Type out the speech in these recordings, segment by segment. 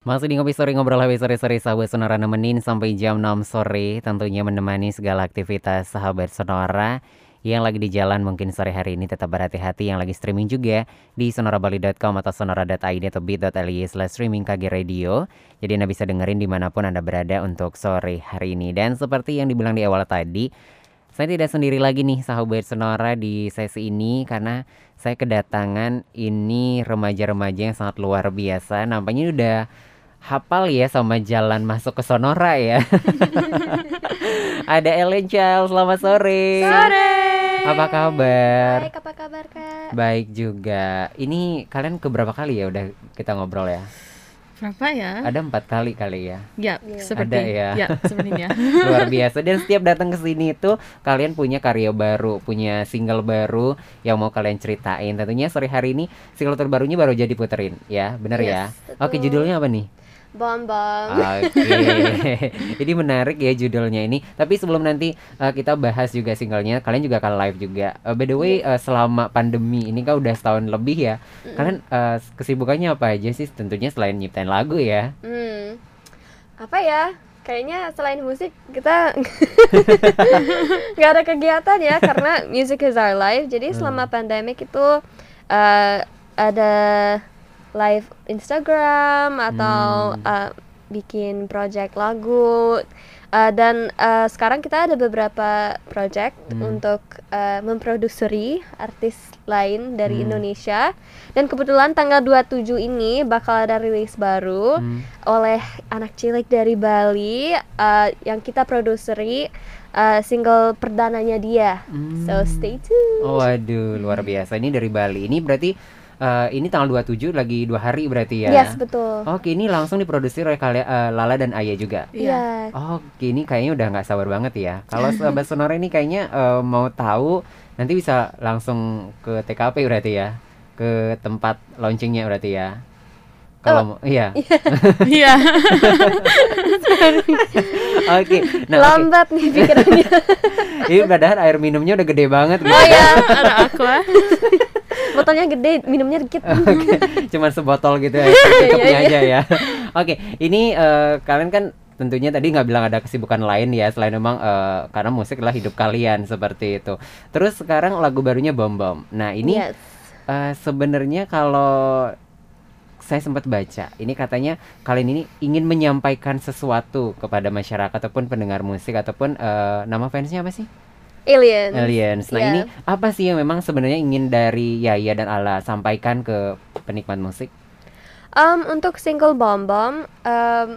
Masih di Ngopi Sore Ngobrol Habis Sore-Sore Sahabat Sonora nemenin sampai jam 6 sore. Tentunya menemani segala aktivitas Sahabat Sonora Yang lagi di jalan mungkin sore hari ini. Tetap berhati-hati Yang lagi streaming juga di sonorabali.com atau sonora.id atau bit.ly slash streaming KG Radio. Jadi Anda bisa dengerin di mana pun Anda berada untuk sore hari ini. Dan seperti yang dibilang di awal tadi saya tidak sendiri lagi nih sahabat Sonora di sesi ini karena saya kedatangan ini remaja-remaja yang sangat luar biasa. Nampaknya udah hafal ya sama jalan masuk ke Sonora ya. Ada Ellen Charles, selamat sore. Sore. Apa kabar? Baik, apa kabar kak? Baik juga. Ini kalian keberapa kali ya udah kita ngobrol ya? Berapa ya? Ada empat kali kali ya. Ya, Iya. seperti Ada ya. ya, sepertinya. Luar biasa. Dan setiap datang ke sini itu kalian punya karya baru, punya single baru yang mau kalian ceritain. Tentunya sore hari ini single terbarunya baru jadi puterin, ya, bener ya? Yes, Oke, betul. judulnya apa nih? Bom bom. Oke, ini menarik ya judulnya ini. Tapi sebelum nanti uh, kita bahas juga singlenya, kalian juga akan live juga. Uh, by the way, uh, selama pandemi ini kan udah setahun lebih ya. Kalian uh, kesibukannya apa aja sih? Tentunya selain nyiptain lagu ya. Hmm. Apa ya? Kayaknya selain musik kita nggak ada kegiatan ya karena music is our life. Jadi selama pandemic itu uh, ada live Instagram atau Hmm. uh, bikin project lagu. Uh, dan uh, sekarang kita ada beberapa project Hmm. untuk uh, memproduseri artis lain dari Hmm. Indonesia dan kebetulan tanggal 27 ini bakal ada rilis baru Hmm. oleh anak cilik dari Bali uh, yang kita produseri uh, single perdananya dia. So Hmm. stay tuned. Oh, waduh, luar biasa. Ini dari Bali. Ini berarti eh, ini tanggal 27 lagi dua hari berarti ya. Yes, betul. Oke, ini langsung diproduksi oleh kalian eh, Lala dan Ayah juga. Iya. Yes. Oke, ini kayaknya udah nggak sabar banget ya. Kalau sahabat sonora ini kayaknya eh, mau tahu nanti bisa langsung ke TKP berarti ya, ke tempat launchingnya berarti ya. Kalau mau, iya. Iya. Oke. Nah. Lambat nih pikirannya. Ini padahal air minumnya udah gede banget gitu. oh ya, Ada aqua. Botolnya gede, minumnya dikit. Cuman sebotol gitu ya, Iya, iya. aja ya. Oke, ini eh, kalian kan tentunya tadi nggak bilang ada kesibukan lain ya selain memang eh, karena musik adalah hidup kalian seperti itu. Terus sekarang lagu barunya Bom Bom. Nah ini Yes. eh, sebenarnya kalau saya sempat baca, ini katanya kalian ini ingin menyampaikan sesuatu kepada masyarakat ataupun pendengar musik ataupun eh, nama fansnya apa sih? Alien. Aliens. Nah Iya. ini apa sih yang memang sebenarnya ingin dari Yaya dan Ala sampaikan ke penikmat musik? Um, untuk single Bom Bom, um,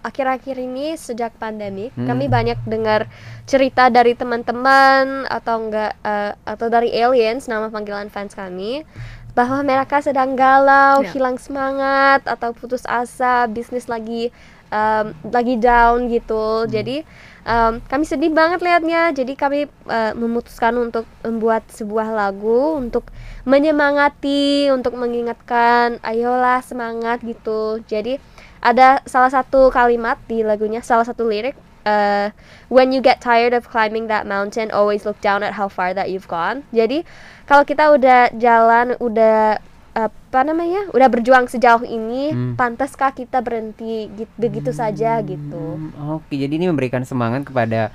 akhir-akhir ini sejak pandemi, Hmm. kami banyak dengar cerita dari teman-teman atau enggak eh, atau dari aliens nama panggilan fans kami bahwa mereka sedang galau, Ya. hilang semangat atau putus asa, bisnis lagi um, lagi down gitu. Jadi um, kami sedih banget liatnya. Jadi kami uh, memutuskan untuk membuat sebuah lagu untuk menyemangati, untuk mengingatkan, ayolah semangat gitu. Jadi ada salah satu kalimat di lagunya, salah satu lirik. uh, when you get tired of climbing that mountain, always look down at how far that you've gone. Jadi kalau kita udah jalan, udah apa namanya, udah berjuang sejauh ini, Hmm. pantaskah kita berhenti gitu, begitu saja gitu? Hmm, Oke, jadi ini memberikan semangat kepada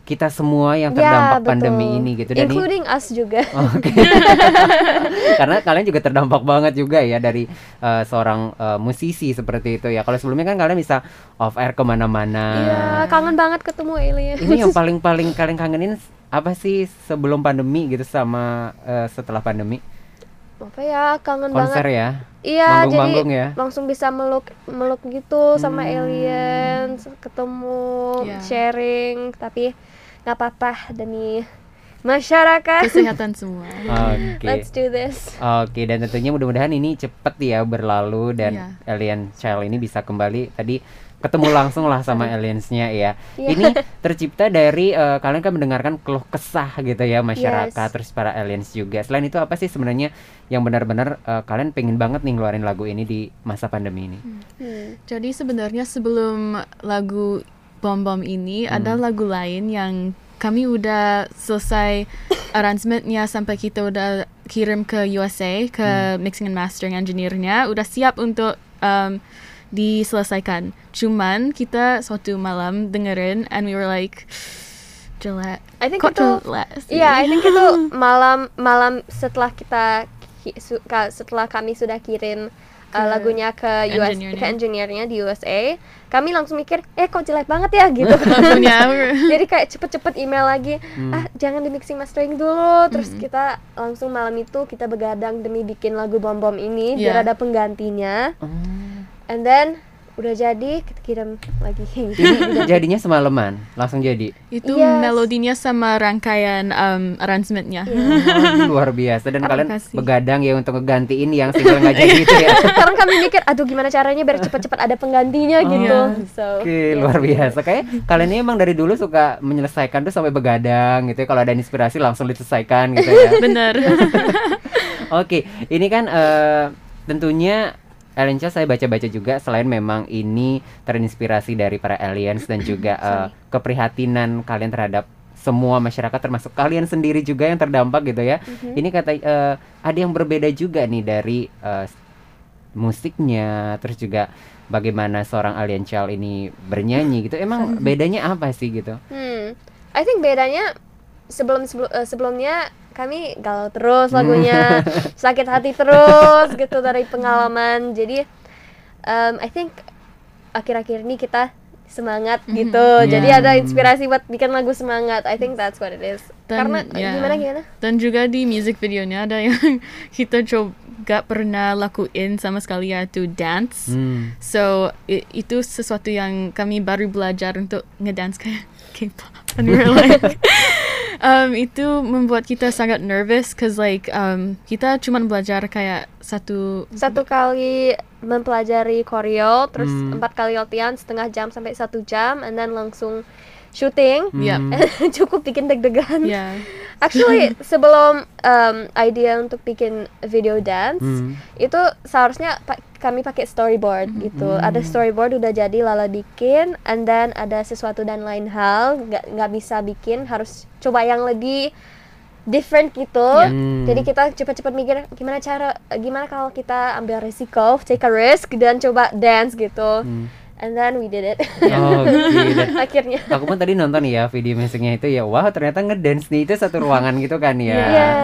kita semua yang Ya, terdampak betul. pandemi ini gitu dan ini Including us juga. Oke. Karena kalian juga terdampak banget juga ya dari eh, seorang eh, musisi seperti itu ya. Kalau sebelumnya kan kalian bisa off air ke mana-mana. Iya, kangen banget ketemu alien. Ini yang paling-paling kalian kangenin apa sih sebelum pandemi gitu sama eh, setelah pandemi? Apa ya, kangen Konser banget. ya, Iya, jadi ya. langsung bisa meluk meluk gitu sama Hmm. aliens, ketemu, Iya. sharing, tapi nggak apa-apa demi masyarakat. Kesehatan semua. Oke. Let's do this. Oke, dan tentunya mudah-mudahan ini cepet ya berlalu dan Iya. Alien Child ini bisa kembali tadi ketemu langsung lah sama aliensnya ya. Iya. Ini tercipta dari eh, kalian kan mendengarkan keluh kesah gitu ya masyarakat Yes. terus para aliens juga. Selain itu apa sih sebenarnya yang benar-benar eh, kalian pengen banget nih ngeluarin lagu ini di masa pandemi ini? Hmm. Jadi sebenarnya sebelum lagu Bom Bom ini Hmm. ada lagu lain yang kami udah selesai arrangementnya sampai kita udah kirim ke USA ke Hmm. mixing and mastering engineer-nya udah siap untuk um, diselesaikan. Cuman kita suatu malam dengerin and we were like jelek. I think Kok itu jelek? Iya, I think itu malam malam setelah kita setelah kami sudah kirim uh, Ke lagunya ke US engineer-nya. ke engineer-nya di USA, kami langsung mikir, eh kok jelek banget ya gitu. Jadi kayak cepet-cepet email lagi, Hmm. ah jangan di mixing mastering dulu. Terus kita langsung malam itu kita begadang demi bikin lagu bom bom ini biar Iya. ada penggantinya. Oh. And then udah jadi kita kirim lagi. Ini jadinya semalaman, langsung jadi. Itu Yes. melodinya sama rangkaian um, arrangementnya. Iya. Oh, luar biasa dan Terima kalian kasih. begadang ya untuk ngegantiin yang single nggak jadi itu ya. Sekarang kami mikir, aduh gimana caranya biar cepet-cepet ada penggantinya Oh. gitu. Iya. So, Oke, yeah. luar biasa. Kayak kalian ini emang dari dulu suka menyelesaikan tuh sampai begadang gitu ya. Kalau ada inspirasi langsung diselesaikan gitu ya. Bener. Oke, ini kan eh, tentunya Elencha saya baca-baca juga selain memang ini terinspirasi dari para aliens dan juga eh, keprihatinan kalian terhadap semua masyarakat termasuk kalian sendiri juga yang terdampak gitu ya. Ini kata eh, ada yang berbeda juga nih dari eh, musiknya terus juga bagaimana seorang alien child ini bernyanyi gitu. Emang bedanya apa sih gitu? Hmm, I think bedanya sebelum sebelum eh, sebelumnya kami galau terus lagunya, sakit hati terus gitu dari pengalaman. Jadi um, I think akhir-akhir ini kita semangat gitu. Jadi Yeah. ada inspirasi buat bikin lagu semangat. I think that's what it is. Dan, Karena ya. gimana gimana? Dan juga di music videonya ada yang kita coba gak pernah lakuin sama sekali yaitu dance. Hmm. So i- itu sesuatu yang kami baru belajar untuk ngedance kayak K-pop. And we were like, um, itu membuat kita sangat nervous cause like um, kita cuma belajar kayak satu Satu kali mempelajari koreo, terus Hmm. empat kali latihan setengah jam sampai satu jam, and then langsung syuting. Yep. Cukup bikin deg-degan. ya Actually, sebelum um, idea untuk bikin video dance, Hmm. itu seharusnya kami pakai storyboard gitu. Hmm. Ada storyboard udah jadi Lala bikin, and then ada sesuatu dan lain hal nggak nggak bisa bikin, harus coba yang lebih different gitu. Hmm. Jadi kita cepat-cepat mikir gimana cara, gimana kalau kita ambil risiko, take a risk dan coba dance gitu. Hmm. And then we did it. Oh, Akhirnya. aku pun tadi nonton ya video musiknya itu ya wah ternyata ngedance nih itu satu ruangan gitu kan ya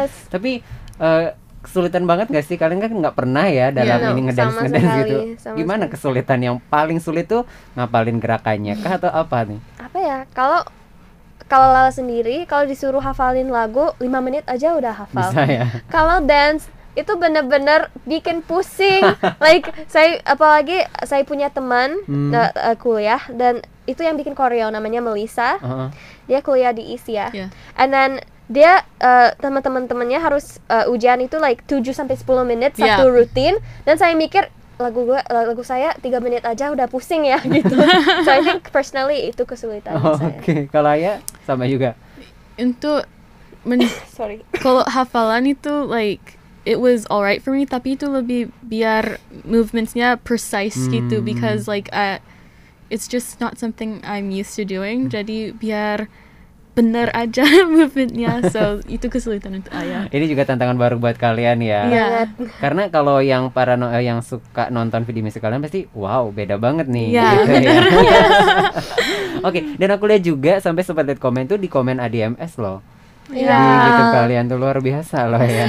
Yes. tapi eh, kesulitan banget gak sih? Kalian kan nggak pernah ya dalam No, ini ngedance sama ngedance sekali, gitu. sama gimana sekali. kesulitan yang paling sulit tuh ngapalin gerakannya kah atau apa nih? Apa ya? Kalau kalau Lala sendiri kalau disuruh hafalin lagu 5 menit aja udah hafal. Bisa ya. Kalau dance itu bener-bener bikin pusing. Like saya apalagi saya punya teman Hmm. uh, uh, kuliah dan itu yang bikin koreo namanya Melissa. Heeh. dia kuliah di ISIA Yeah. and then dia uh, teman-teman temannya harus uh, ujian itu like 7 sampai 10 menit Yeah. satu rutin. Dan saya mikir lagu gua lagu saya tiga menit aja udah pusing ya gitu. So I think personally itu kesulitan Oh, saya. oke. Kalau Aya sama juga? Untuk men sorry. kalau hafalan itu like it was alright for me tapi itu lebih biar movementsnya precise gitu Hmm. because like uh, it's just not something I'm used to doing. Jadi biar bener aja movementnya so itu kesulitan untuk ayah ini juga tantangan baru buat kalian ya Iya. banget karena kalau yang para no- eh, yang suka nonton video musik kalian pasti wow beda banget nih Iya. gitu ya. Oke, dan aku lihat juga sampai sempat lihat komen tuh di komen ADMS loh. Iya. Di YouTube kalian tuh luar biasa loh ya.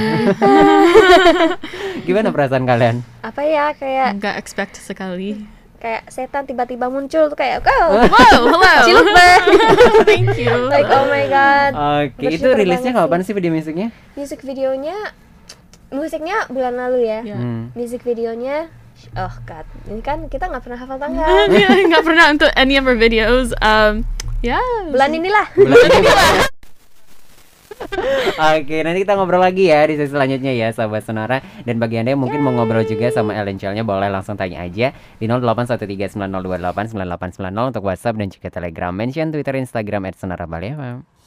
Gimana perasaan kalian? apa ya kayak nggak expect sekali kayak setan tiba-tiba muncul tuh kayak oh wow hello ciluk banget thank you. Like oh my god. Oke, itu Bersyukur rilisnya kapan sih. video musiknya? music videonya musiknya bulan lalu ya. Ya. Hmm. music videonya oh god ini kan kita nggak pernah hafal tanggal. Nggak pernah untuk any of our videos um yeah bulan inilah. Bulan ini. Oke, nanti kita ngobrol lagi ya di sesi selanjutnya ya, sahabat Sonora. Dan bagi anda yang mungkin mau ngobrol juga sama Ellen Chell-nya, boleh langsung tanya aja di 081390289890 untuk WhatsApp dan juga Telegram. Mention Twitter, Instagram @sonora Bali FM.